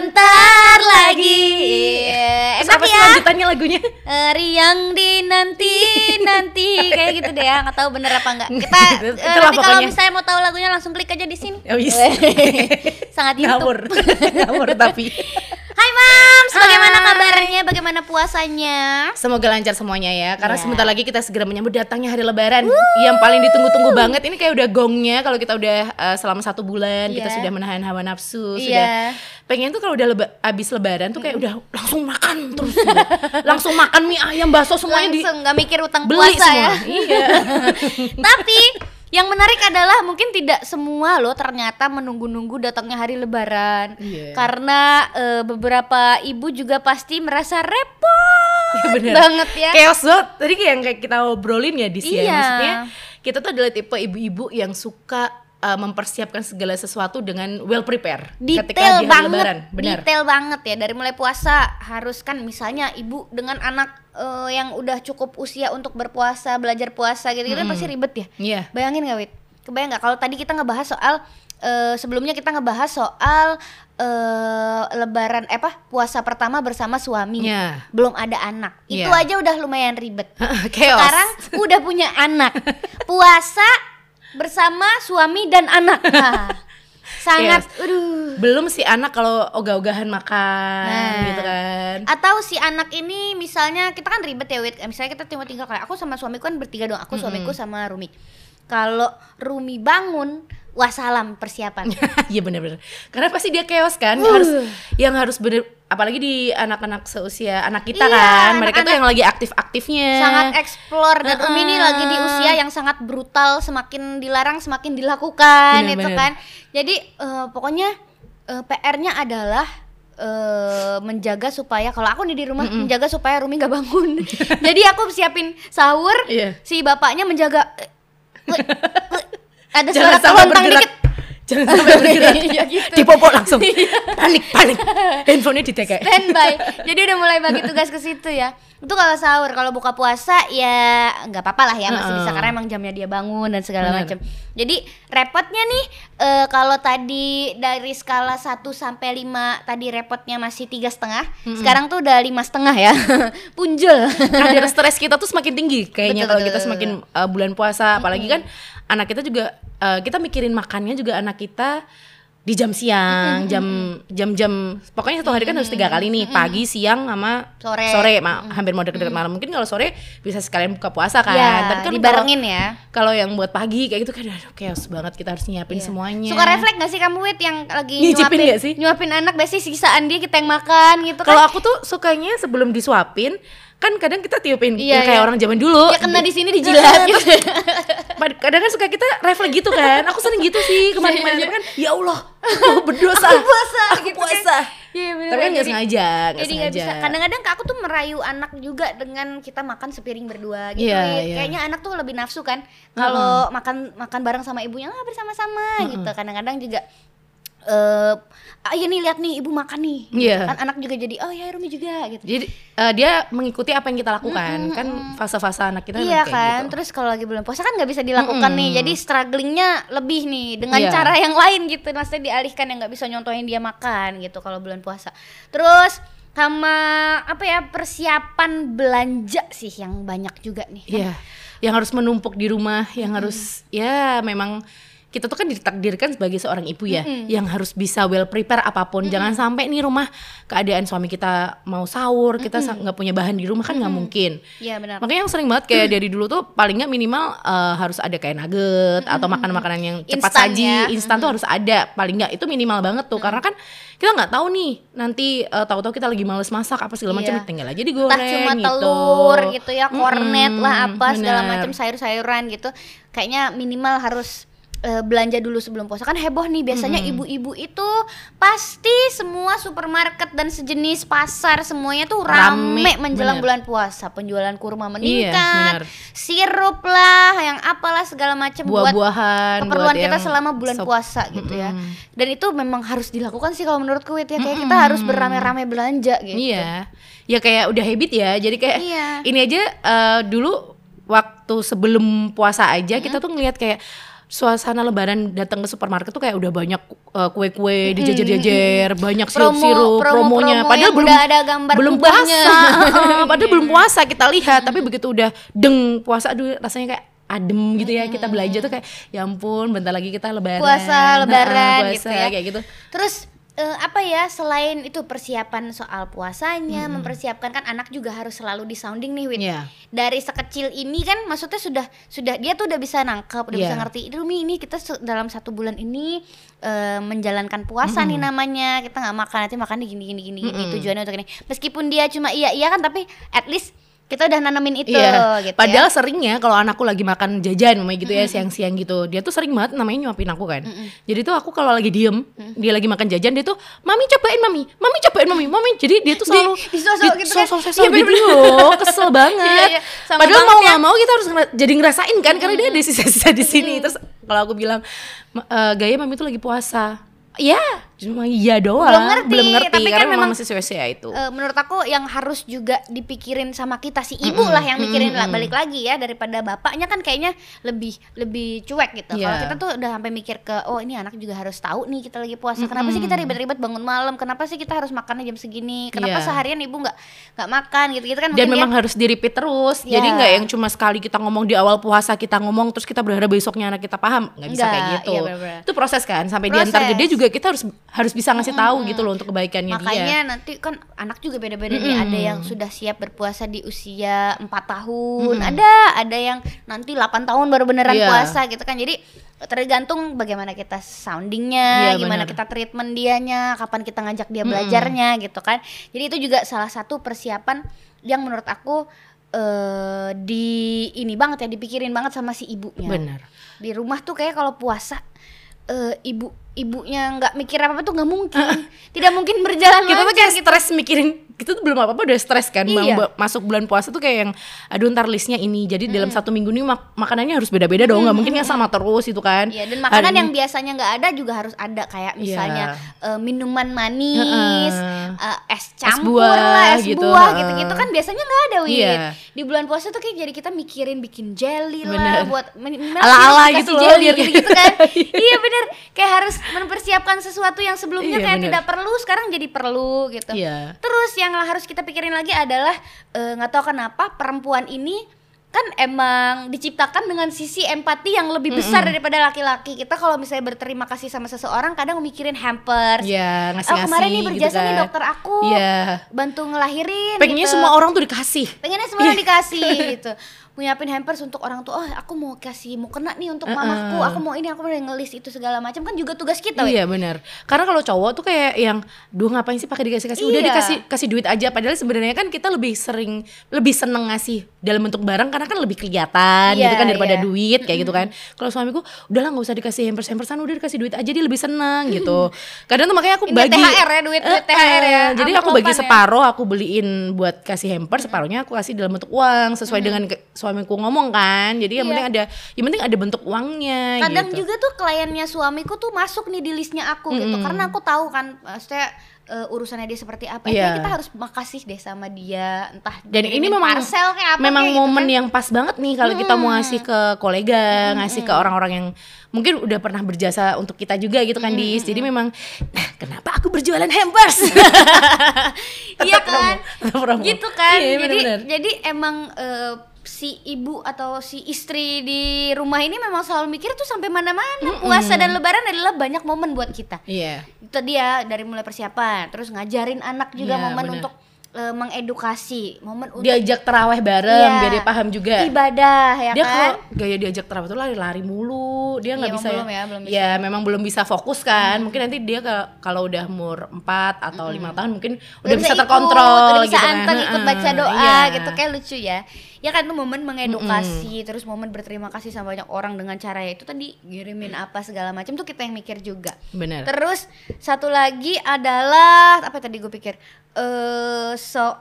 sebentar lagi. Terus Enak apa ya? lanjutannya lagunya? Eh, Riang di nanti nanti kayak gitu deh ya nggak tahu bener apa enggak kita Itulah nanti kalau misalnya mau tahu lagunya langsung klik aja di sini Oh, yes. sangat Ngawur, YouTube ngawur tapi. Hai Mams bagaimana Hai. kabarnya bagaimana puasanya Semoga lancar semuanya ya, karena Iya. sebentar lagi kita segera menyambut datangnya hari Lebaran yang paling ditunggu-tunggu banget. Ini kayak udah gongnya kalau kita udah uh, selama satu bulan kita Iya. sudah menahan hawa nafsu, Iya. sudah pengen tuh kalau udah leba, abis Lebaran tuh kayak udah langsung makan terus, gitu. langsung makan mie ayam, bakso semuanya di langsung nggak mikir utang beli puasa semua. ya Iya. tapi yang menarik adalah mungkin tidak semua loh ternyata menunggu-nunggu datangnya hari lebaran Iya. karena eh, beberapa ibu juga pasti merasa repot Iya, bener. banget ya Chaos banget. Tadi kayak yang kayak kita obrolin ya di sini. Iya. Maksudnya kita tuh adalah tipe ibu-ibu yang suka uh, mempersiapkan segala sesuatu dengan well prepare ketika detail di hari banget lebaran. Benar. detail banget ya dari mulai puasa harus kan misalnya ibu dengan anak eh, yang udah cukup usia untuk berpuasa belajar puasa gitu gitu pasti ribet ya Iya. bayangin gak wit kebayang nggak kalau tadi kita ngebahas soal eh, sebelumnya kita ngebahas soal eh, lebaran eh apa puasa pertama bersama suami Iya. belum ada anak itu Iya. aja udah lumayan ribet Chaos. sekarang udah punya anak puasa bersama suami dan anak Nah, sangat aduh belum si anak kalau ogah-ogahan makan Nah. gitu kan. atau si anak ini misalnya kita kan ribet ya Wit misalnya kita tinggal tinggal kayak aku sama suamiku kan bertiga dong aku suamiku sama Rumi kalau Rumi bangun wassalam persiapan Iya benar-benar. Karena pasti dia chaos kan, Uh. harus yang harus bener apalagi di anak-anak seusia anak kita Iya, kan. Mereka tuh yang lagi aktif-aktifnya. sangat explore dan Rumi ini Uh-uh. lagi di usia yang sangat brutal semakin dilarang semakin dilakukan itu Bener-bener. kan jadi eh, pokoknya eh, PR-nya adalah eh, menjaga supaya kalau aku nih di rumah menjaga supaya Rumi nggak bangun jadi aku siapin sahur Iya. si bapaknya menjaga eh, eh, eh, ada suara bergerak. dikit Jangan sampai bergerak. Iya, gitu. Dipopok langsung. panik, panik. Handphonenya ditekek. standby. Jadi udah mulai bagi tugas ke situ ya. Itu kalau sahur kalau buka puasa ya nggak apa-apa lah ya masih bisa. Heeh. karena emang jamnya dia bangun dan segala macam. Jadi repotnya nih eh, kalau tadi dari skala 1 sampai 5 tadi repotnya masih tiga setengah. Sekarang tuh udah lima setengah ya. Punjul. Kadar stres kita tuh semakin tinggi kayaknya kalau kita semakin uh, bulan puasa. Apalagi kan anak kita juga uh, kita mikirin makannya juga anak kita di jam siang jam jam jam pokoknya satu hari kan harus tiga kali nih pagi siang sama Sore. ma- hampir mau deket-deket malam. Mungkin kalau sore bisa sekalian buka puasa kan. Ya tapi kan dibarengin ya. kalau kalau yang buat pagi kayak gitu kan aduh chaos banget kita harus nyiapin semuanya. Suka refleks gak sih kamu Wit yang lagi Nyicipin nyuapin sih? nyuapin anak biasanya sisaan dia kita yang makan gitu kalau kan? aku tuh sukanya sebelum disuapin kan kadang kita tiupin Iya, ya kayak iya. orang zaman dulu. Ya kena di sini dijilat gitu. Pad- kadang kan suka kita refleks gitu kan. Aku sering gitu sih kemarin-kemarin. kan ya Allah aku berdosa. Aku puasa, aku gitu kan. puasa. Iya, bener. tapi kan nggak sengaja nggak jadi nggak sengaja. Bisa kadang-kadang aku tuh merayu anak juga dengan kita makan sepiring berdua gitu. Iya, Wit. iya. kayaknya anak tuh lebih nafsu kan. Kalau makan makan bareng sama ibunya ah bersama-sama gitu. Kadang-kadang juga eh ah iya nih lihat nih ibu makan nih. Iya. kan anak juga jadi oh ya Rumi juga gitu jadi eh, dia mengikuti apa yang kita lakukan kan fase-fase anak kita iya kayak kan gitu. terus kalau lagi bulan puasa kan nggak bisa dilakukan nih jadi strugglingnya lebih nih dengan Iya. cara yang lain gitu maksudnya dialihkan yang nggak bisa nyontohin dia makan gitu kalau bulan puasa terus sama apa ya persiapan belanja sih yang banyak juga nih kan. Iya, yang harus menumpuk di rumah, yang harus ya memang kita tuh kan ditakdirkan sebagai seorang ibu ya, yang harus bisa well prepare apa pun. Jangan sampai nih rumah keadaan suami kita mau sahur, kita sa- nggak punya bahan di rumah kan nggak mungkin. Iya benar Makanya yang sering banget kayak dari dulu tuh paling nggak minimal eh, harus ada kayak nugget atau makanan-makanan yang cepat Instan saji, ya. instan tuh harus ada. Paling nggak itu minimal banget tuh karena kan kita nggak tahu nih nanti eh, tahu-tahu kita lagi males masak apa segala macam Iya. tinggal aja digoreng entah cuma gitu. telur gitu ya kornet Mm-mm, lah apa segala macam sayur-sayuran gitu kayaknya minimal harus eh, belanja dulu sebelum puasa kan heboh nih biasanya ibu-ibu itu pasti semua supermarket dan sejenis pasar semuanya tuh rame, Rame, menjelang bener. bulan puasa penjualan kurma Iya, meningkat bener. sirup lah yang apalah segala macam buat buah-buahan keperluan buat kita selama bulan sop- puasa gitu ya dan itu memang harus dilakukan sih kalau menurutku ya kayak kita harus beramai-ramai belanja gitu Iya. Ya kayak udah habit ya. Jadi kayak Iya. ini aja eh, dulu waktu sebelum puasa aja kita tuh ngelihat kayak suasana lebaran datang ke supermarket tuh kayak udah banyak uh, kue-kue dijejer-jejer, banyak sirup-sirup Promo- promonya. promo-promo Padahal belum ada gambar belum kubahnya. puasa. Padahal belum puasa kita lihat, tapi begitu udah deng puasa aduh rasanya kayak adem gitu ya kita belanja tuh kayak ya ampun bentar lagi kita lebaran Puasa, lebaran gitu puasa, ya. kayak gitu Terus eh, apa ya selain itu persiapan soal puasanya, Hmm. mempersiapkan kan anak juga harus selalu di sounding nih, Wit. Iya. Dari sekecil ini kan maksudnya sudah sudah dia tuh udah bisa nangkep, udah bisa Iya. ngerti. Rumi ini kita dalam satu bulan ini eh, menjalankan puasa nih namanya. Kita nggak makan nanti makan gini gini gini gini tujuannya untuk ini. Meskipun dia cuma iya iya kan tapi at least kita udah nanamin itu Iya. gitu Padahal ya. seringnya kalau anakku lagi makan jajan mamanya gitu ya siang-siang gitu, dia tuh sering banget namanya nyuapin aku kan. Jadi tuh aku kalau lagi diem, dia lagi makan jajan dia tuh, mami cobain mami, mami cobain mami, mami. Jadi dia tuh selalu disosok gitu kan. Iya, gitu loh, kesel banget. Iya, iya. Sama Padahal banget mau ya. nggak mau kita harus ngera- jadi ngerasain kan, karena dia ada sisa-sisa di sini. Terus kalau aku bilang, "Ma- eh, gaya mami tuh lagi puasa. Iya, cuma iya doang. Belum ngerti, tapi kan memang- masih ya itu. Eh, menurut aku yang harus juga dipikirin sama kita si ibu lah yang mikirin lah balik lagi ya daripada bapaknya kan kayaknya lebih lebih cuek gitu. Kalau Iya. kita tuh udah sampai mikir ke oh ini anak juga harus tahu nih kita lagi puasa. Kenapa sih kita ribet-ribet bangun malam? Kenapa sih kita harus makannya jam segini? Kenapa Iya. seharian ibu nggak nggak makan gitu-gitu kan dan memang dia- harus di repeat terus Ya. jadi nggak yang cuma sekali kita ngomong di awal puasa kita ngomong terus kita berharap besoknya anak kita paham nggak bisa kayak gitu iya bener-bener. itu proses kan sampai diantar Proses. gede juga kita harus harus bisa ngasih tahu gitu loh untuk kebaikannya Makanya dia nanti kan anak juga beda-beda nih. Ada yang sudah siap berpuasa di usia 4 tahun, ada ada yang nanti 8 tahun baru beneran Iya. puasa gitu kan. Jadi tergantung bagaimana kita soundingnya, Iya, gimana benar. kita treatment dianya, kapan kita ngajak dia belajarnya gitu kan. Jadi itu juga salah satu persiapan yang menurut aku eh di ini banget ya dipikirin banget sama si ibunya benar di rumah tuh kayak kalau puasa eh, ibu ibunya nggak mikir apa apa tuh nggak mungkin tidak mungkin berjalan kita tuh kayak gitu. stres mikirin kita tuh belum apa apa udah stres kan Iya. masuk bulan puasa tuh kayak yang aduh ntar listnya ini jadi dalam satu minggu nih mak- makanannya harus beda-beda dong nggak mungkin yang sama terus itu kan Iya dan makanan Hari yang ini- biasanya nggak ada juga harus ada kayak Iya. misalnya eh, minuman manis, eh, es campur buah lah, es gitu, buah heeh. gitu-gitu kan biasanya nggak ada wih. Iya. Di bulan puasa tuh kayak jadi kita mikirin bikin jelly Bener. lah buat Ala-ala dikasih gitu loh, jelly biar- gitu, kan. iya bener kayak harus mempersiapkan sesuatu yang sebelumnya Iya, kayak bener. tidak perlu sekarang jadi perlu gitu. Iya. Terus yang harus kita pikirin lagi adalah eh, nggak tahu kenapa perempuan ini kan emang diciptakan dengan sisi empati yang lebih besar daripada laki-laki. Kita kalau misalnya berterima kasih sama seseorang kadang mikirin hampers. Iya, Oh, ngasih-ngasih kemarin nih gitu berjasa nih kan. dokter aku. Iya. Bantu ngelahirin. pengennya gitu. semua orang tuh dikasih pengennya semua dikasih gitu nyiapin hampers untuk orang tua oh aku mau kasih mau kena nih untuk mamaku aku mau ini aku mau ngelis itu segala macam kan juga tugas kita. Iya benar. Karena kalau cowok tuh kayak yang, duh ngapain sih pakai dikasih kasih? Udah Iya. dikasih kasih duit aja. Padahal sebenarnya kan kita lebih sering lebih seneng ngasih dalam bentuk barang karena kan lebih kelihatan Iya, gitu kan daripada iya. duit kayak gitu kan. Kalau suamiku udahlah nggak usah dikasih hampers hampersan udah dikasih duit aja dia lebih seneng gitu. Kadang tuh makanya aku Ini bagi THR ya, duit- duit Eh, THR ya, Jadi aku bagi ya. separuh aku beliin buat kasih hampers, separuhnya aku kasih dalam bentuk uang sesuai dengan ke- suamiku ngomong kan. Jadi yang Iya. penting ada yang penting ada bentuk uangnya kadang gitu. juga tuh kliennya suamiku tuh masuk nih di listnya aku gitu karena aku tahu kan maksudnya eh, urusannya dia seperti apa Iya. Kayaknya kita harus makasih deh sama dia entah Dan ini memang parcel kayak apa memang kayak gitu momen kan. yang pas banget nih kalau kita mau ngasih ke kolega, ngasih ke orang-orang yang mungkin udah pernah berjasa untuk kita juga gitu kan, Dis. Jadi memang nah, kenapa aku berjualan hampers? iya kan Promo. gitu kan Iya, jadi bener-bener. jadi emang eh, si ibu atau si istri di rumah ini memang selalu mikir tuh sampai mana-mana puasa dan lebaran adalah banyak momen buat kita Iya. itu dia dari mulai persiapan terus ngajarin anak juga Iya, momen bener. untuk eh, mengedukasi momen untuk Diajak teraweh bareng Iya. biar dia paham juga. ibadah ya dia kan kalau gaya diajak terawih tuh lari-lari mulu dia nggak Iya, bisa belum ya, belum bisa. ya memang belum bisa fokus kan mungkin nanti dia kalau udah umur 4 atau lima tahun mungkin udah, bisa, ikut, terkontrol udah bisa gitu kan. anteng ikut baca doa iya. gitu kayak lucu ya ya kan tuh momen mengedukasi terus momen berterima kasih sama banyak orang dengan cara itu tadi ngirimin apa segala macam tuh kita yang mikir juga. Bener terus satu lagi adalah apa tadi gue pikir? Eh soal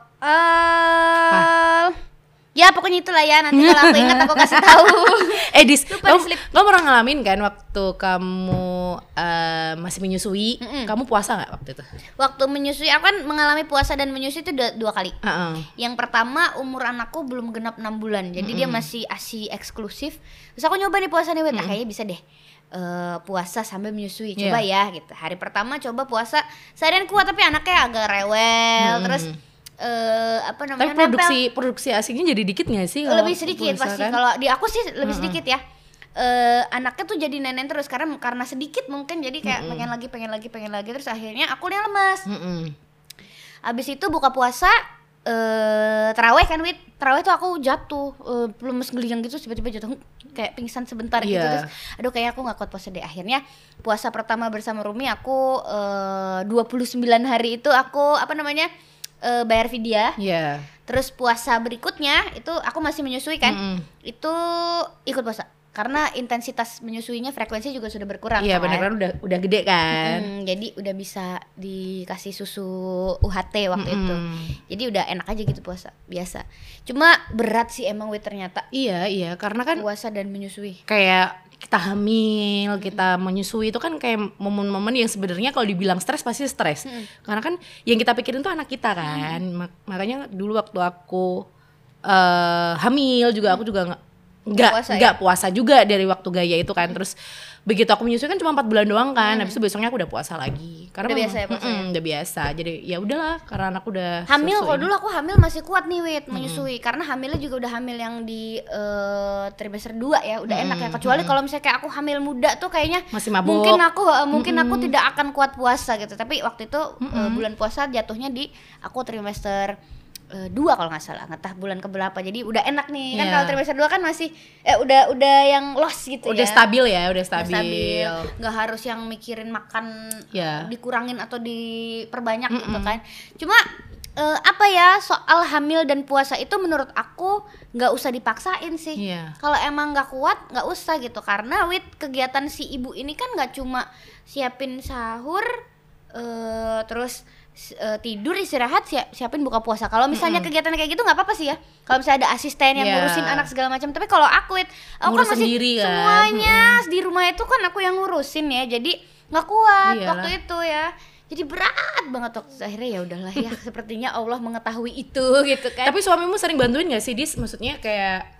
Ya pokoknya itulah ya. Nanti kalau aku ingat aku kasih tahu. eh dis Lupa kamu, kamu pernah ngalamin kan waktu kamu eh, masih menyusui? Kamu puasa nggak waktu itu? Waktu menyusui aku kan mengalami puasa dan menyusui itu dua, dua kali. Heeh. Yang pertama umur anakku belum genap 6 bulan, jadi dia masih asi eksklusif. Terus aku nyoba nih puasa nih, Wet. Ah, kayaknya bisa deh. eh, puasa sambil menyusui. Coba ya gitu. Hari pertama coba puasa. Seharian kuat tapi anaknya agak rewel. Terus eh apa namanya tapi produksi produksi asinya jadi dikit nggak sih kalau lebih sedikit pasti. Kan? kalau di aku sih lebih sedikit ya. Eh anaknya tuh jadi nenek terus karena karena sedikit mungkin. Jadi kayak pengen lagi pengen lagi pengen lagi. Terus akhirnya aku yang lemas Mm-mm. abis itu buka puasa eh terawih kan wit? Terawih tuh aku jatuh eh, belum ngeliang gitu tiba-tiba jatuh kayak pingsan sebentar gitu. Iya. terus aduh kayak aku nggak kuat puasa deh. Akhirnya puasa pertama bersama Rumi aku eh 29 hari itu aku apa namanya eh, bayar vidya Iya. Terus puasa berikutnya itu aku masih menyusui kan. Mm-mm. Itu ikut puasa. Karena intensitas menyusuinya frekuensi juga sudah berkurang Iya kan. benar kan udah udah gede kan. Hmm, jadi udah bisa dikasih susu UHT waktu itu. Jadi udah enak aja gitu puasa, biasa. Cuma berat sih emang wih ternyata Iya iya karena kan puasa dan menyusui. kayak kita hamil, kita menyusui itu kan kayak momen-momen yang sebenarnya kalau dibilang stres pasti stres. Karena kan yang kita pikirin tuh anak kita kan. Mak- makanya dulu waktu aku eh hamil juga aku juga nggak nggak puasa ya? nggak puasa juga dari waktu gaya itu kan. Terus begitu aku menyusui kan cuma empat bulan doang kan. Habis itu besoknya aku udah puasa lagi. Karena Udah memang- biasa ya puasanya? mm-mm, udah biasa. Jadi ya udahlah karena anak udah Hamil kalau dulu aku hamil masih kuat nih wit menyusui karena hamilnya juga udah hamil yang di eh, trimester 2 ya udah enak ya kecuali kalau misalnya kayak aku hamil muda tuh kayaknya Masih mabuk. mungkin aku eh, mungkin aku tidak akan kuat puasa gitu tapi waktu itu eh, bulan puasa jatuhnya di aku trimester dua kalau nggak salah nggak tahu bulan keberapa jadi udah enak nih kan Iya. kalau trimester 2 kan masih eh udah udah yang loss gitu udah ya stabil ya, udah Udah stabil. stabil nggak harus yang mikirin makan Ya. dikurangin atau diperbanyak gitu kan cuma eh, apa ya soal hamil dan puasa itu menurut aku nggak usah dipaksain sih Iya. kalau emang nggak kuat nggak usah gitu karena wit kegiatan si ibu ini kan nggak cuma siapin sahur eh, terus eh, tidur istirahat siap, siapin buka puasa kalau misalnya kegiatan kayak gitu nggak apa-apa sih ya kalau misalnya ada asisten yang Iya. ngurusin anak segala macam tapi kalau aku wit aku Ngurus kan masih sendiri kan. semuanya di rumah itu kan aku yang ngurusin ya jadi nggak kuat Iyalah. waktu itu ya jadi berat banget waktu itu. akhirnya ya udahlah ya sepertinya Allah mengetahui itu gitu kan Tapi suamimu sering bantuin gak sih Dis? Maksudnya kayak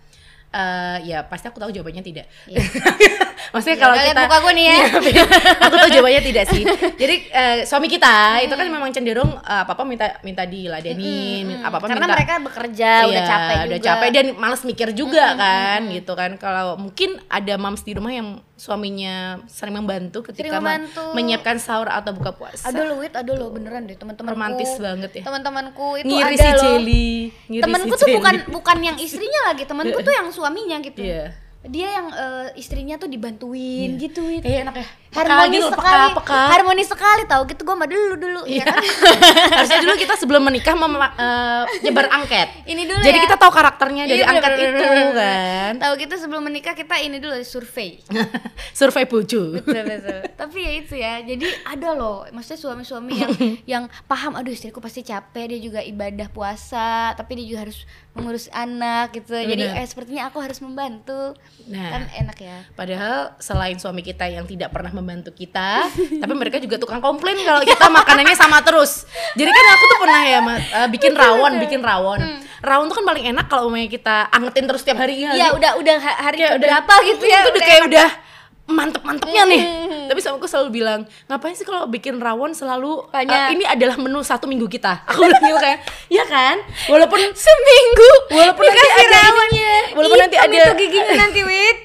eh ya pasti aku tahu jawabannya tidak. Maksudnya Ya, kalau kita muka gue nih ya. Iya, aku tahu jawabannya tidak sih. Jadi eh, suami kita itu kan memang cenderung apa apa minta minta diladenin, apa apa karena minta mereka bekerja udah Iya, capek juga udah capek dan males mikir juga kan gitu kan. Kalau mungkin ada moms di rumah yang suaminya sering membantu ketika membantu. menyiapkan sahur atau buka puasa. aduh lu wit aduh lu beneran deh teman-temanku Romantis banget ya. teman-temanku itu Ngiri ada si Jelly, ngiri temanku si tuh Jelly. bukan bukan yang istrinya lagi temanku tuh yang suaminya gitu Iya. dia yang eh, istrinya tuh dibantuin gitu wit Eh enak ya. Harmonis gitu sekali peka, peka. harmonis sekali tau gitu gue mah dulu dulu ya Iya. kan Harusnya dulu kita sebelum menikah mem- eh, nyebar angket. Ini dulu Jadi ya. kita tahu karakternya dari Iya, angket bener, itu bener, kan. tahu gitu sebelum menikah kita ini dulu survei Survei bojo. betul betul tapi ya itu ya jadi ada loh maksudnya suami-suami yang yang paham aduh istriku pasti capek dia juga ibadah puasa tapi dia juga harus mengurus anak gitu jadi Bener. eh sepertinya aku harus membantu Nah. kan enak ya Padahal selain suami kita yang tidak pernah membantu kita, tapi mereka juga tukang komplain kalau kita makanannya sama terus. Jadi kan aku tuh pernah ya eh, bikin rawon, bikin rawon. Rawon tuh kan paling enak kalau umumnya kita angetin terus tiap hari ya. Iya udah udah ha- hari Kayak udah- berapa gitu ya Itu udah kayak enak. udah mantep-mantepnya nih. Tapi sama aku selalu bilang, ngapain sih kalau bikin rawon selalu eh, Banyak. ini adalah menu satu minggu kita. Aku bilang gitu kayak, ya kan? Walaupun seminggu walaupun nanti ada rawon. ininya, walaupun nanti ada itu giginya nanti wit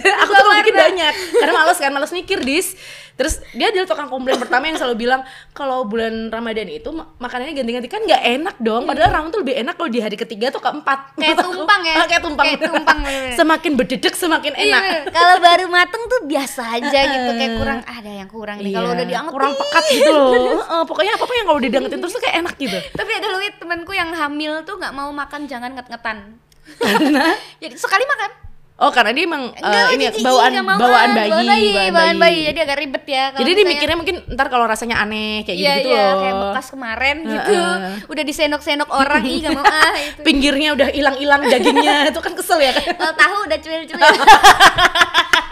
aku tuh bikin banyak. Karena males kan males mikir dis. Terus dia adalah tukang komplain pertama yang selalu bilang kalau bulan ramadan itu ma- makanannya ganti-ganti. Kan nggak enak dong. Padahal rawon tuh lebih enak kalau di hari ketiga atau keempat. Kayak tumpang ya? Ah, kayak tumpang. Kayak tumpang, semakin berdedek semakin Iya, enak. Kalau baru mateng tuh biasa aja gitu. Kayak kurang ada yang kurang nih. Kalau Iya, udah dianget kurang pekat gitu loh. Pokoknya apa apa yang kalau didangetin terus tuh kayak enak gitu. Tapi ada loh temanku yang hamil tuh nggak mau makan jangan nget-ngetan. Karena? Jadi sekali makan Oh karena dia emang eh, Enggak, ini ya, jijik, bawaan nggak mau, bawaan bayi, bawaan bayi, bawaan bayi. bayi. Jadi agak ribet ya. kalau Jadi dia misalnya- mikirnya mungkin ntar kalau rasanya aneh kayak Iya gitu, iya loh. kayak bekas kemarin gitu. Heeh. Udah disenok-senok orang ih gak mau ah itu. Pinggirnya udah hilang-hilang dagingnya itu kan kesel ya kan. Kalau tahu udah cuil-cuil.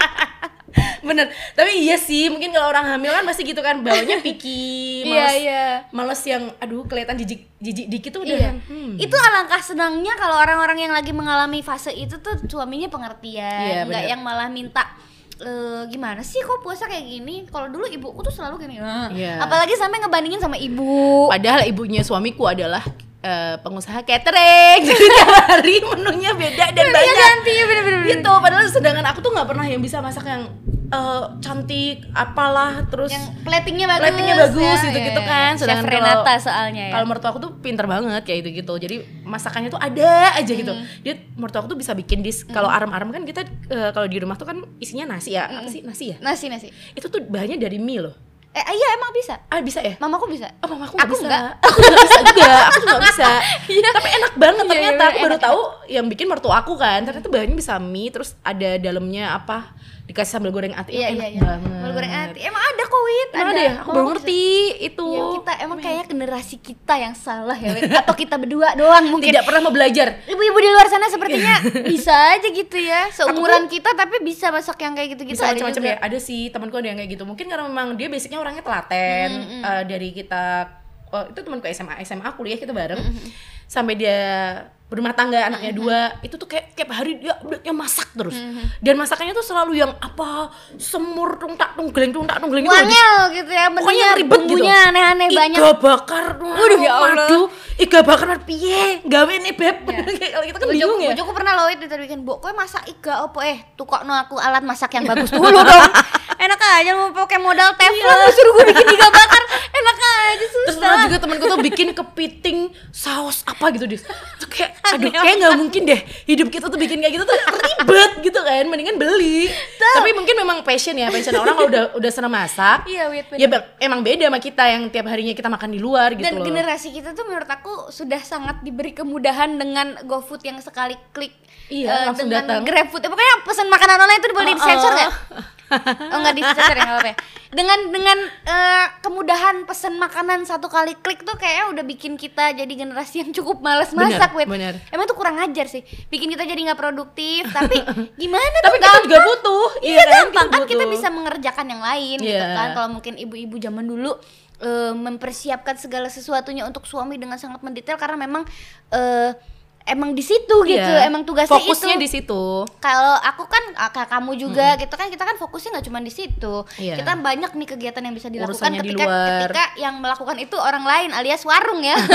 Bener. Tapi iya sih mungkin kalau orang hamil kan pasti gitu kan baunya picky, Iya males, iya. males yang aduh kelihatan jijik jijik dikit tuh udah. Iya. hmm. Itu alangkah senangnya kalau orang-orang yang lagi mengalami fase itu tuh suaminya pengertian, Iya, nggak yang malah minta "Eh, gimana sih kok puasa kayak gini? Kalau dulu ibuku tuh selalu gini. "Ah." Iya. Apalagi sampai ngebandingin sama ibu. Padahal ibunya suamiku adalah eh, pengusaha catering. Jadi tiap hari menunya beda dan banyak. ganti bener-bener. gitu padahal sedangkan aku tuh nggak pernah yang bisa masak yang eh, cantik apalah terus Yang platingnya bagus. Platingnya bagus ya, gitu-gitu iya, kan. iya. Sedangkan Chef kalau- Renata soalnya ya. kalau mertua aku tuh pinter banget kayak gitu gitu jadi masakannya tuh ada aja gitu Hmm. dia mertua aku tuh bisa bikin dis kalau aram-aram kan kita eh, kalau di rumah tuh kan isinya nasi ya Hmm. apa sih nasi ya nasi nasi. itu tuh bahannya dari mie loh Eh iya emang bisa. ah bisa ya Mamaku bisa. Oh, mama aku bisa. nggak. Aku nggak bisa juga. Aku juga bisa. Tapi enak banget Iya, ternyata. iya, aku baru enak, tahu yang bikin mertua aku kan. Ternyata bahannya bisa mie, terus ada dalamnya apa? Dikasih sambal goreng ati. Iya enak iya iya. banget. Sambal goreng ati. Emang ada kok Wit, Emang ada ya? Aku baru ngerti itu. Ya kita emang kayaknya generasi kita yang salah ya Wit. Atau kita berdua doang mungkin. tidak pernah mau belajar. Ibu-ibu di luar sana sepertinya bisa aja gitu ya. Seumuran kita tapi bisa masak yang kayak gitu-gitu ada macam-macam ya ada sih temanku ada yang kayak gitu mungkin karena memang dia basicnya orangnya telaten eh, dari kita oh, itu temanku SMA SMA kuliah kita bareng sampai dia berumah tangga anaknya dua itu tuh kayak tiap hari dia dia masak terus. Dan masakannya tuh selalu yang apa semur tung tak tung geleng tung tak tung geleng gitu loh. Wangel gitu ya, pokoknya ribet gitu. aneh-aneh banyak. iga bakar Waduh, ya Allah. iga bakar piye? Gawe nih beb. Kalau kita kan bingung ya. Bojoku pernah loh itu tadi bikin, "Bu, kowe masak iga opo eh tukokno aku alat masak yang bagus dulu dong." Enak aja mau pakai modal teflon lu suruh gue bikin iga bakar. Enak aja Terus susah. pernah juga temenku tuh bikin kepiting saus apa gitu dis Tuh kayak aduh kayak nggak mungkin deh hidup kita tuh bikin kayak gitu tuh ribet gitu kan mendingan beli tapi mungkin memang passion ya passion orang kalau udah udah senang masak Iya, Wit, ya emang beda sama kita yang tiap harinya kita makan di luar gitu Dan loh generasi kita tuh menurut aku sudah sangat diberi kemudahan dengan GoFood yang sekali klik Iya, eh, langsung dengan datang. GrabFood. Ya, pokoknya pesan makanan online itu boleh Oh, disensor oh. nggak? Oh nggak disensor ya nggak apa-apa. ya. Dengan dengan eh, kemudahan pesan makanan satu kali klik tuh kayaknya udah bikin kita jadi generasi yang cukup malas Bener, masak, bener. Emang tuh kurang ajar sih. Bikin kita jadi nggak produktif. Tapi gimana tapi tuh kita juga gampang? butuh Iya gampang kan kita butuh. bisa mengerjakan yang lain gitu Iya. kan. Kalau mungkin ibu-ibu zaman dulu eh, mempersiapkan segala sesuatunya untuk suami dengan sangat mendetail karena memang eh, emang di situ gitu, Iya. emang tugasnya fokusnya itu. di situ Kalau aku kan ah, kayak kamu juga gitu kan kita kan fokusnya nggak cuma di situ. Iya. Kita banyak nih kegiatan yang bisa dilakukan Urusannya di ketika luar. ketika yang melakukan itu orang lain alias warung ya.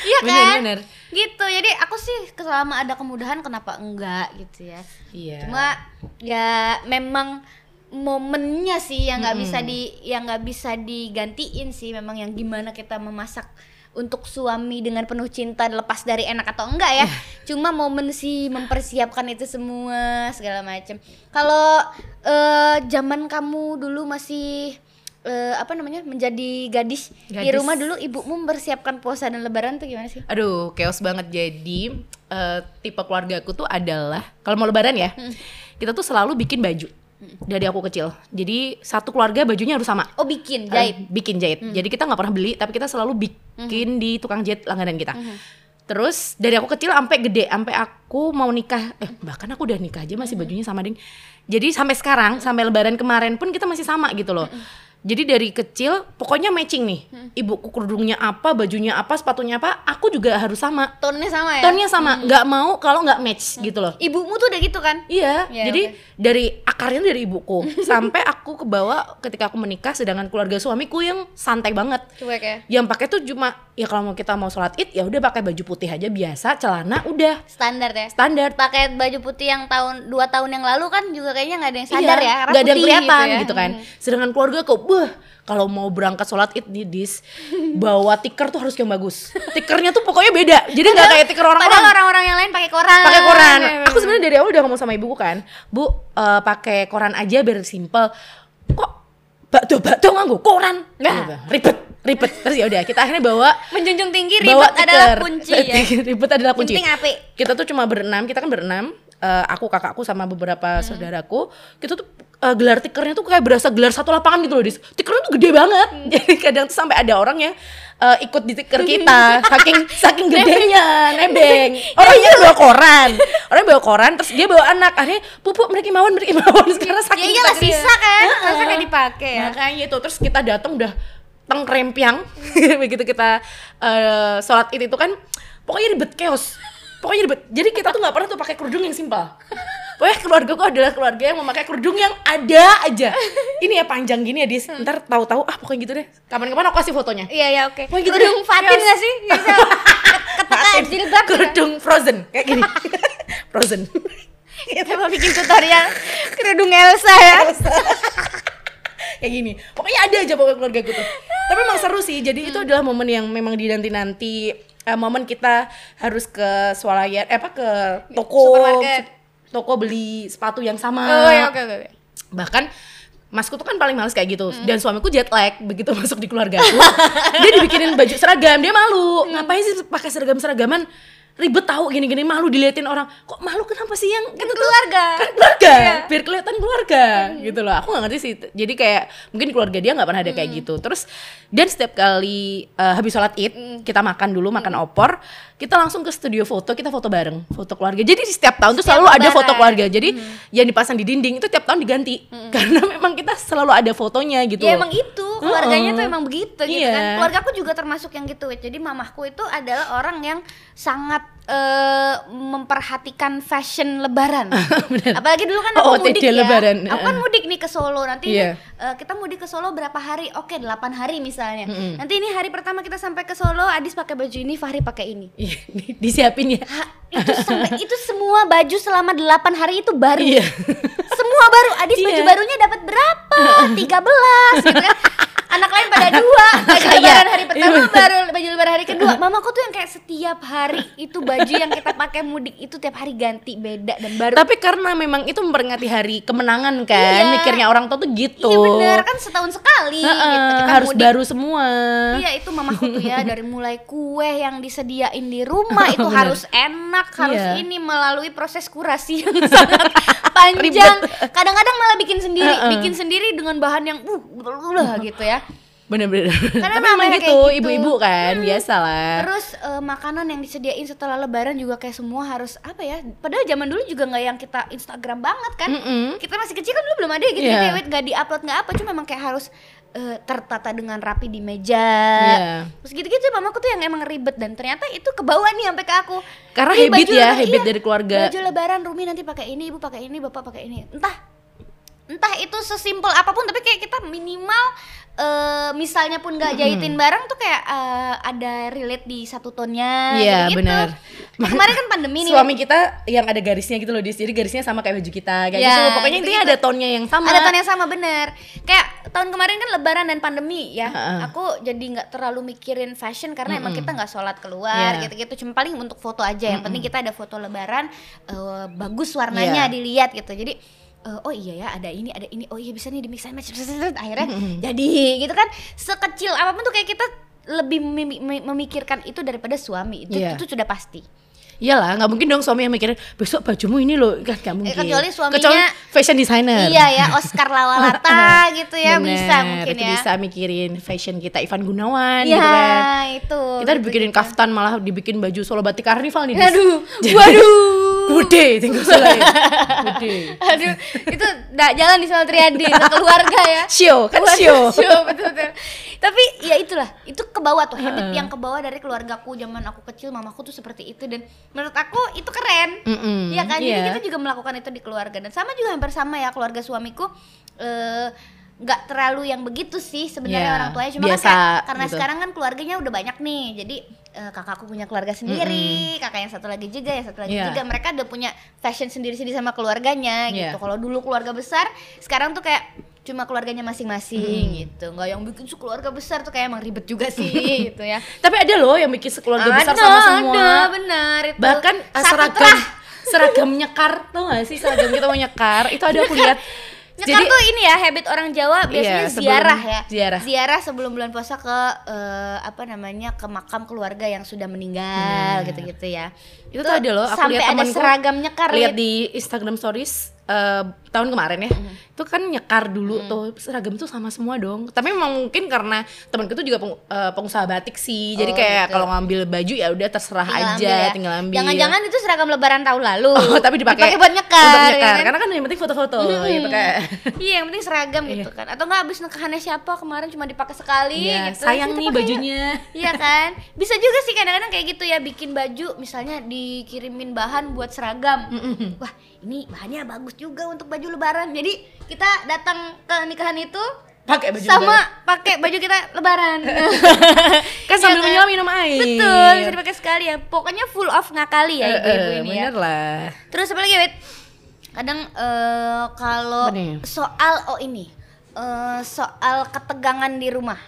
Iya Bener, kan? bener. Gitu. Jadi aku sih selama ada kemudahan kenapa enggak gitu ya. iya Cuma ya memang momennya sih yang nggak bisa di yang nggak bisa digantiin sih memang yang gimana kita memasak untuk suami dengan penuh cinta lepas dari enak atau enggak ya. Cuma momen sih mempersiapkan itu semua segala macam kalau eh, zaman kamu dulu masih eh, apa namanya menjadi gadis, di Gadis. rumah dulu ibumu mempersiapkan puasa dan lebaran tuh gimana sih? Aduh, chaos banget. Jadi eh, tipe keluarga aku tuh adalah kalau mau lebaran ya, kita tuh selalu bikin baju dari aku kecil. Jadi satu keluarga bajunya harus sama. oh bikin jahit bikin jahit. Jadi kita nggak pernah beli, tapi kita selalu bikin di tukang jahit langganan kita. Terus dari aku kecil sampai gede, sampai aku mau nikah, eh bahkan aku udah nikah aja masih bajunya sama ding. Jadi sampai sekarang, sampai lebaran kemarin pun kita masih sama gitu loh. Jadi dari kecil pokoknya matching nih. Ibuku kerudungnya apa, bajunya apa, sepatunya apa, aku juga harus sama. tone sama ya Tonnya sama, nggak mau kalau nggak match gitu loh. ibumu tuh udah gitu kan Iya, Ya, jadi oke. dari akarnya dari ibuku sampai aku kebawa ketika aku menikah sedangkan keluarga suamiku yang santai banget. cuek ya Yang pakai tuh cuma ya kalau mau kita mau sholat id ya udah pakai baju putih aja biasa, celana udah standar ya standar. pakai baju putih yang tahun dua tahun yang lalu kan juga kayaknya nggak ada yang sadar Iya, ya nggak ada yang putih kelihatan ya. gitu, kan. Hmm. Sedangkan keluarga kok, beh kalau mau berangkat sholat id nih dis bawa tiker tuh harus yang bagus. Tikernya tuh pokoknya beda, jadi nggak kayak tiker orang-orang. orang-orang yang lain pakai koran. pakai koran. Ya, Aku sebenarnya dari awal udah ngomong sama ibuku kan, bu eh, pakai koran aja biar simple. Kok bakdo bakdo nganggo koran? Nggak. Gitu. ribet, ribet. Terus ya udah kita akhirnya bawa menjunjung tinggi bawa ribet adalah tiker. kunci ya. ribet adalah kunci. Kita tuh cuma berenam, kita kan berenam. eh, aku kakakku sama beberapa saudaraku kita tuh eh, gelar tikernya tuh kayak berasa gelar satu lapangan gitu loh dis. Tikernya tuh gede banget. Jadi kadang tuh sampai ada orang yang eh, ikut di tiker kita saking saking gedenya nebeng. orangnya bawa koran. Orangnya bawa koran terus dia bawa anak. Akhirnya pupuk mereka imawan mereka imawan sekarang ya saking iyalah sakitnya. sisa kan. Masa gak dipakai ya. Makanya itu terus kita datang udah tengkrempiang begitu kita eh, sholat id itu kan pokoknya ribet chaos pokoknya ribet. Jadi kita tuh nggak pernah tuh pakai kerudung yang simpel. Pokoknya keluarga gue adalah keluarga yang memakai kerudung yang ada aja. Ini ya panjang gini ya dis. Ntar tahu-tahu ah pokoknya gitu deh. Kapan-kapan aku kasih fotonya. Iya ya oke. Wah, gitu kerudung. Fatin Yes. gak sih? Bisa ketekan jilbab gitu. kerudung frozen kayak gini. Frozen. Coba bikin tutorial kerudung Elsa ya. Kayak gini. Pokoknya ada aja pokoknya keluarga gue tuh. Tapi memang seru sih. Jadi itu adalah momen yang memang dinanti-nanti eh, momen kita harus ke swalayan eh apa ke toko Supermarket. toko beli sepatu yang sama. Oh ya oke oke oke. bahkan masku tuh kan paling males kayak gitu. Dan suamiku jet lag begitu masuk di keluarga aku dia dibikinin baju seragam dia malu. Ngapain sih pakai seragam seragaman ribet tahu gini-gini malu diliatin orang kok malu kenapa sih yang kan gitu keluarga. Kan keluarga Iya. biar kelihatan keluarga gitu loh. Aku nggak ngerti sih jadi kayak mungkin keluarga dia nggak pernah ada kayak gitu. Terus dan setiap kali eh, habis sholat id kita makan dulu makan opor kita langsung ke studio foto kita foto bareng foto keluarga. Jadi di setiap tahun tuh Setiap selalu ada lebaran. foto keluarga. Jadi yang dipasang di dinding itu tiap tahun diganti. Karena memang kita selalu ada fotonya gitu ya emang itu. Keluarganya Heeh. tuh emang begitu gitu Iya. kan. Keluarga aku juga termasuk yang gitu jadi mamahku itu adalah orang yang sangat eh, memperhatikan fashion lebaran. Apalagi dulu kan aku Oh, mudik ya. lebaran. aku kan mudik nih ke Solo. Nanti Iya. eh, kita mudik ke Solo berapa hari? Oke 8 hari misalnya. Nanti ini hari pertama kita sampai ke Solo Adis pakai baju ini Fahri pakai ini. Iya, di- disiapin ya. Ha, itu sampai itu semua baju selama 8 hari itu baru. Iya. semua baru. Adis baju Iya. barunya dapat berapa? 13 gitu kan anak lain pada dua baju Kayak. lebaran hari pertama Iya, baru baju lebaran hari kedua mamaku tuh yang kayak setiap hari itu baju yang kita pakai mudik itu tiap hari ganti beda dan baru tapi karena memang itu memperingati hari kemenangan kan Iya. mikirnya orang tua tuh gitu iya bener kan setahun sekali Heeh, gitu kita harus mudik. baru semua Iya itu mamaku tuh ya dari mulai kue yang disediain di rumah itu harus enak harus Iya. ini melalui proses kurasi yang sangat panjang kadang-kadang malah bikin sendiri Heeh. bikin sendiri dengan bahan yang uh ulah gitu ya bener-bener Karena tapi memang gitu gitu. ibu-ibu kan biasa lah terus eh, makanan yang disediain setelah lebaran juga kayak semua harus apa ya padahal zaman dulu juga nggak yang kita Instagram banget kan Mm-mm. kita masih kecil kan dulu belum ada gitu Iya. yeah. nggak diupload nggak apa cuma memang kayak harus eh, tertata dengan rapi di meja Iya. terus gitu-gitu mamaku tuh yang emang ribet dan ternyata itu kebawa nih sampai ke aku Karena Ih, habit ya, habit dari keluarga. baju lebaran Rumi nanti pakai ini ibu pakai ini bapak pakai ini entah entah itu sesimpel apa pun tapi kayak kita minimal eh misalnya pun nggak jahitin barang tuh kayak eh, ada relate di satu tonnya Iya, gitu. benar. Nah, kemarin kan pandemi nih suami kita yang ada garisnya gitu loh jadi garisnya sama kayak baju kita kayak Ya, gitu pokoknya intinya gitu-gitu. ada tonnya yang sama ada yang sama bener kayak tahun kemarin kan lebaran dan pandemi ya Heeh. aku jadi nggak terlalu mikirin fashion karena emang kita nggak sholat keluar Iya. gitu-gitu cuma paling untuk foto aja yang penting kita ada foto lebaran eh, bagus warnanya Iya. dilihat gitu jadi eh, oh iya ya ada ini ada ini oh iya bisa nih di mix and match akhirnya jadi gitu kan sekecil apa pun tuh kayak kita lebih memi- memi- memikirkan itu daripada suami itu, Iya. itu sudah pasti Iyalah, nggak mungkin dong suami yang mikirin besok bajumu ini loh, kan nggak mungkin. kecuali suaminya- Kecuali fashion designer. iya ya Oscar Lawalata gitu ya Bener, bisa mungkin itu ya bisa mikirin fashion kita Ivan Gunawan Iya gitu kan. itu. Kita dibikinin kaftan malah dibikin baju Solo Batik Karnival nih. Aduh, waduh. Gede tinggal selain. Gede. Aduh, itu nggak jalan di Solo Triadi, keluarga ya. Show, kan show. show, betul betul. Tapi ya itulah, itu ke bawah tuh habit yang ke bawah dari keluargaku zaman aku kecil, mamaku tuh seperti itu dan menurut aku itu keren. Mm-mm, Iya kan? Jadi iya. kita juga melakukan itu di keluarga dan sama juga hampir sama ya keluarga suamiku eh nggak terlalu yang begitu sih sebenarnya Iya, orang tuanya. Cuma biasa kan kayak- karena gitu. sekarang kan keluarganya udah banyak nih jadi eh, kakakku punya keluarga sendiri kakak yang satu lagi juga yang satu lagi Iya. juga. Mereka udah punya fashion sendiri-sendiri sama keluarganya Iya. gitu. Kalau dulu keluarga besar sekarang tuh kayak cuma keluarganya masing-masing gitu. Nggak yang bikin keluarga besar tuh kayak emang ribet juga sih gitu ya. Tapi ada loh yang bikin sekeluarga besar Ada, sama semua. ada benar itu. Bahkan uh, Satu seragam seragam nyekar tuh gak sih seragam kita mau nyekar itu ada aku lihat Nyekar Jadi- tuh ini ya habit orang Jawa biasanya Iya, sebelum ziarah ya. ziarah. sebelum bulan puasa ke eh, apa namanya ke makam keluarga yang sudah meninggal gitu-gitu ya. Itu tuh ada loh, aku sampai lihat ada temanku seragam nyekar lihat di Instagram Stories eh, tahun kemarin ya itu kan nyekar dulu tuh seragam tuh sama semua dong tapi memang mungkin karena temanku tuh juga peng- eh, pengusaha batik sih jadi Oh, kayak gitu. kalau ngambil baju ya udah terserah Tinggal aja ambil ya. tinggal ambil Jangan-jangan itu seragam lebaran tahun lalu. Oh, tapi dipakai buat nyekar. untuk ya nyekar. kan? Karena kan yang penting foto-foto gitu kan. iya, yang penting seragam gitu kan. Atau enggak habis nikahannya siapa kemarin cuma dipakai sekali Iya, gitu. sayang nih bajunya. Iya kan? Bisa juga sih kadang-kadang kayak gitu ya bikin baju misalnya dikirimin bahan buat seragam. Wah, ini bahannya bagus juga untuk baju lebaran. Jadi kita datang ke nikahan itu Pakai baju sama pakai baju kita lebaran. kan sambil kan? menyelam minum air. Betul, bisa dipakai sekali ya. Pokoknya full of ngakali ya Eh, ibu-ibu eh, ini ya. bener lah. Terus apa lagi, Wit? Kadang eh, kalau soal oh ini eh, soal ketegangan di rumah.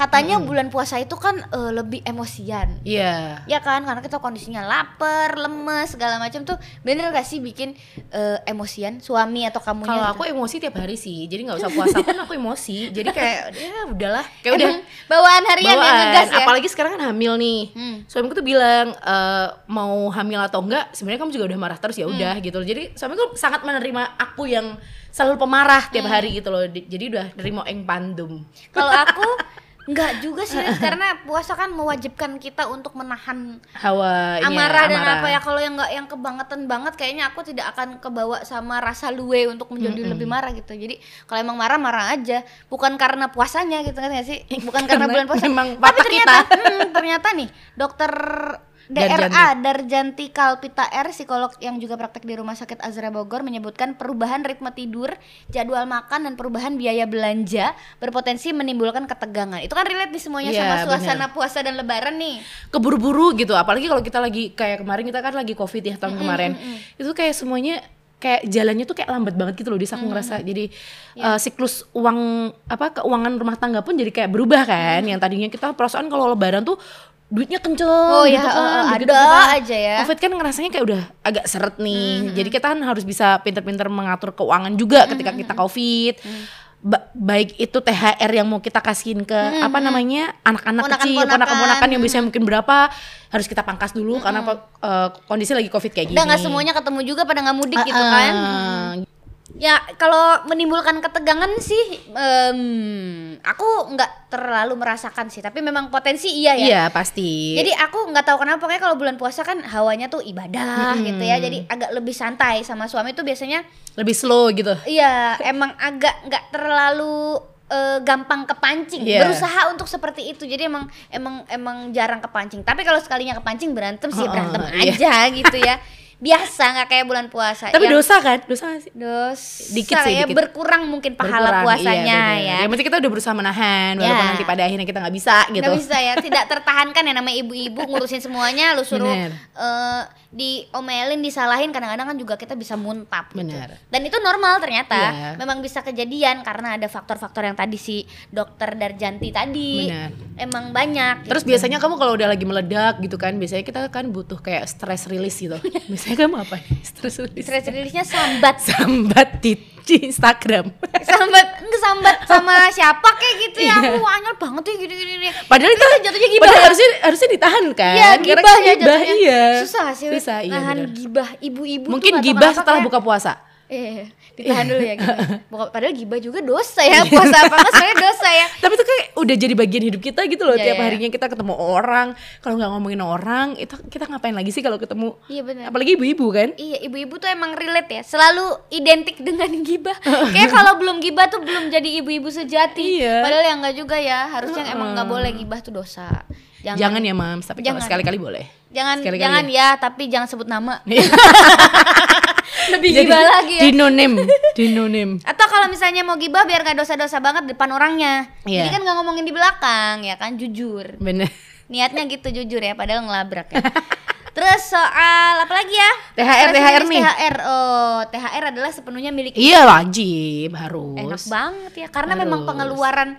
Katanya bulan puasa itu kan eh, lebih emosian. Iya. Ya kan, karena kita kondisinya lapar, lemes, segala macam tuh bener gak sih bikin eh, emosian suami atau kamunya? Kalau gitu? aku emosi tiap hari sih, jadi nggak usah puasa pun aku emosi. Jadi kayak ya udahlah, kayak udah Emang bawaan harian yang bawaan. ngegas ya. Apalagi sekarang kan hamil nih. Hmm. Suamiku tuh bilang eh, mau hamil atau enggak, sebenarnya kamu juga udah marah terus ya Hmm. udah gitu. Jadi suamiku sangat menerima aku yang selalu pemarah tiap Hmm. hari gitu loh. Di- Jadi udah nerimo eng pandum. Kalau aku nggak juga sih karena puasa kan mewajibkan kita untuk menahan Hawa ini ya, amarah dan amarah. apa ya. Kalau yang nggak yang kebangetan banget kayaknya aku tidak akan kebawa sama rasa luwe untuk menjadi lebih marah gitu. Jadi kalau emang marah marah aja. Bukan karena puasanya gitu kan sih? Bukan karena, Karena bulan puasa. Memang tapi ternyata kita. hmm, ternyata nih dokter DRA Darjanti Kalpita R psikolog yang juga praktek di Rumah Sakit Azra Bogor menyebutkan perubahan ritme tidur, jadwal makan dan perubahan biaya belanja berpotensi menimbulkan ketegangan. Itu kan relate di semuanya Iya, sama suasana puasa dan lebaran nih. keburu-buru gitu apalagi kalau kita lagi kayak kemarin kita kan lagi covid ya tahun kemarin. itu kayak semuanya kayak jalannya tuh kayak lambat banget gitu loh di aku ngerasa. Jadi Iya. eh, siklus uang apa keuangan rumah tangga pun jadi kayak berubah kan. Yang tadinya kita perasaan kalau lebaran tuh duitnya kenceng Oh, gitu ya, kan Begitu ada kita aja ya. covid kan ngerasanya kayak udah agak seret nih jadi kita kan harus bisa pinter-pinter mengatur keuangan juga ketika kita covid Ba- baik itu THR yang mau kita kasihin ke apa namanya anak-anak kecil Ponakan-ponakan. ponakan-ponakan yang biasanya mungkin berapa harus kita pangkas dulu karena eh, kondisi lagi covid kayak gini. Udah nggak semuanya ketemu juga pada nggak mudik gitu Ah, kan. ah. Ya kalau menimbulkan ketegangan sih, em, aku nggak terlalu merasakan sih. Tapi memang potensi iya ya. Iya pasti. Jadi aku nggak tahu kenapa pokoknya kalau bulan puasa kan hawanya tuh ibadah gitu ya. Jadi agak lebih santai sama suami tuh biasanya lebih slow gitu. iya emang agak nggak terlalu eh, gampang kepancing. Iya. Berusaha untuk seperti itu. Jadi emang emang emang jarang kepancing. Tapi kalau sekalinya kepancing berantem sih Oh, berantem iya. aja gitu ya. Biasa nggak kayak bulan puasa. Tapi Yang- dosa kan? Dosa sih? dosa Dikit sih, ya dikit. berkurang mungkin pahala Berkurang, puasanya iya, ya. Yang penting kita udah berusaha menahan walaupun Ya. nanti pada akhirnya kita nggak bisa gitu. Nggak bisa ya, tidak tertahankan ya namanya ibu-ibu ngurusin semuanya, lu suruh Bener. eh, diomelin, disalahin, kadang-kadang kan juga kita bisa muntap. gitu. Bener. Dan itu normal ternyata, Iya. memang bisa kejadian karena ada faktor-faktor yang tadi si dokter Darjanti tadi, Bener. emang banyak. Terus biasanya kamu kalau udah lagi meledak gitu kan, biasanya kita kan butuh kayak stress release gitu. biasanya kamu apa? nih? Stress release. stress release-nya sambat, Sambat di, di Instagram. sambat, enggak sambat sama siapa kayak gitu ya, Iya. aku anyel banget ya gini-gini. Padahal itu jatuhnya gibah. Padahal harusnya harusnya ditahan kan. Iya, gibah ya gibah, jatuhnya. iya. Susah sih, Susah, iya, nahan bener. gibah ibu-ibu tuh Mungkin gibah setelah kayak- buka puasa. Eh, ditahan dulu ya. Buka- Padahal gibah juga dosa ya, puasa apa enggak sebenarnya dosa ya. Tapi itu kayak udah jadi bagian hidup kita gitu loh. Iya, Tiap iya. harinya kita ketemu orang. Kalau nggak ngomongin orang, itu kita ngapain lagi sih kalau ketemu? Iya benar. Apalagi ibu-ibu kan? Iya, ibu-ibu tuh emang relate ya, selalu identik dengan gibah. Kayak kalau belum gibah tuh belum jadi ibu-ibu sejati. Iya. Padahal yang enggak juga ya, harusnya emang nggak boleh gibah tuh dosa. Jangan, ya mams, tapi kalau Jangan. sekali-kali boleh. jangan sekali-kali jangan ya. tapi jangan sebut nama. Lebih Jadi gibah lagi ya. Dinonim, dinonim. Atau kalau misalnya mau gibah biar gak dosa-dosa banget depan orangnya. Iya. Jadi kan nggak ngomongin di belakang ya kan, jujur. Bener. Niatnya gitu jujur ya, padahal ngelabrak ya. Terus soal apa lagi ya? THR, Stress THR nih. THR. Oh, THR adalah sepenuhnya milik Iya wajib harus. enak banget ya karena memang Harus. pengeluaran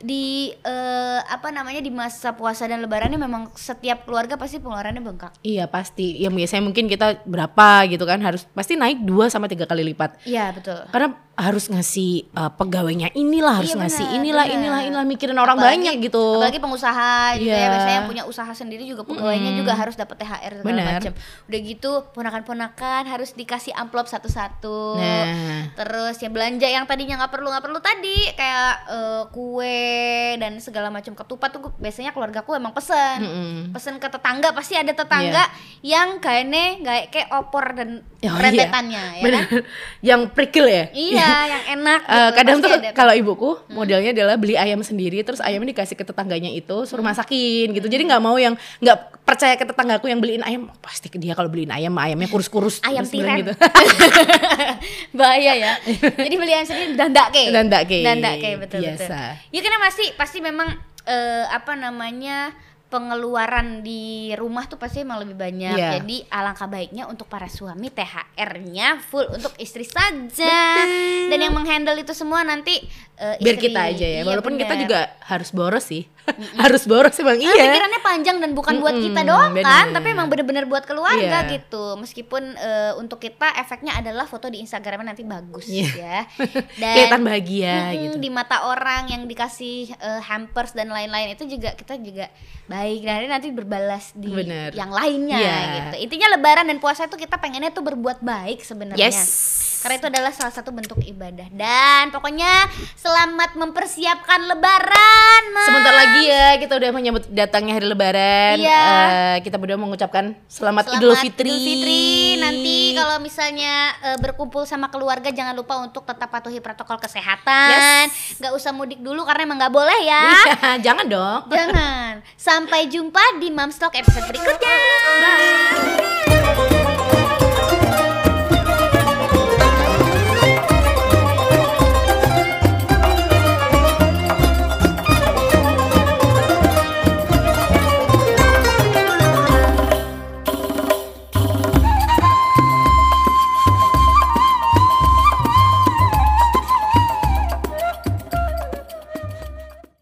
di eh, apa namanya di masa puasa dan lebaran ini memang setiap keluarga pasti pengeluarannya bengkak. Iya pasti. Yang biasanya mungkin kita berapa gitu kan harus pasti naik 2 sama tiga kali lipat. Iya betul. Karena harus ngasih uh, pegawainya inilah, harus Iya, ngasih benar, inilah, benar. inilah, inilah mikirin orang Apalagi- banyak gitu. Apalagi pengusaha gitu ya, Iya. biasanya yang punya usaha sendiri juga pegawainya juga harus dapat THR segala Benar. macam. Udah gitu ponakan-ponakan harus dikasih amplop satu-satu. Nah. Terus ya belanja yang tadinya nggak perlu nggak perlu tadi kayak eh, kue dan segala macam ketupat tuh biasanya keluargaku emang pesen. Mm-mm. Pesen ke tetangga pasti ada tetangga yang kayaknya kayak kayak opor dan Oh, iya. rentetannya ya Bener. kan? Yang prikil ya. Iya, yang enak Eh, gitu, kadang pasti tuh kalau ibuku modelnya adalah beli ayam sendiri terus ayamnya dikasih ke tetangganya itu suruh masakin gitu. Jadi nggak mau yang nggak percaya ke tetanggaku yang beliin ayam. Pasti dia kalau beliin ayam ayamnya kurus-kurus. Ayam bilang tiren. bahaya ya. Jadi beli ayam sendiri dandake. Dandake, dandake betul biasa. betul ya karena masih pasti memang eh, apa namanya pengeluaran di rumah tuh pasti emang lebih banyak. Iya. jadi alangkah baiknya untuk para suami THR-nya full untuk istri saja. Dan yang menghandle itu semua nanti eh, biar kita aja ya Iya, walaupun kita bener. juga harus boros sih harus boros emang Nah, iya pikirannya panjang dan bukan buat kita doang kan, bener. tapi emang bener-bener buat keluarga Iya. gitu. Meskipun eh, untuk kita efeknya adalah foto di Instagramnya nanti bagus Iya. ya. Dan kelihatan bahagia mm-mm, gitu di mata orang yang dikasih eh, hampers dan lain-lain itu juga kita juga baik. Dan nanti berbalas di Bener. yang lainnya Iya. gitu. Intinya Lebaran dan puasa itu kita pengennya tuh berbuat baik sebenarnya. yes Karena itu adalah salah satu bentuk ibadah. Dan pokoknya selamat mempersiapkan Lebaran, Mas. Sebentar lagi ya kita udah menyambut datangnya hari Lebaran. Iya. Eh, kita berdua mengucapkan selamat, Idul Fitri. Idul Fitri. Nanti kalau misalnya eh, berkumpul sama keluarga jangan lupa untuk tetap patuhi protokol kesehatan. Nggak usah mudik dulu karena emang nggak boleh ya. Iya, jangan dong. Jangan. Sampai jumpa di Mamstock episode berikutnya. Bye.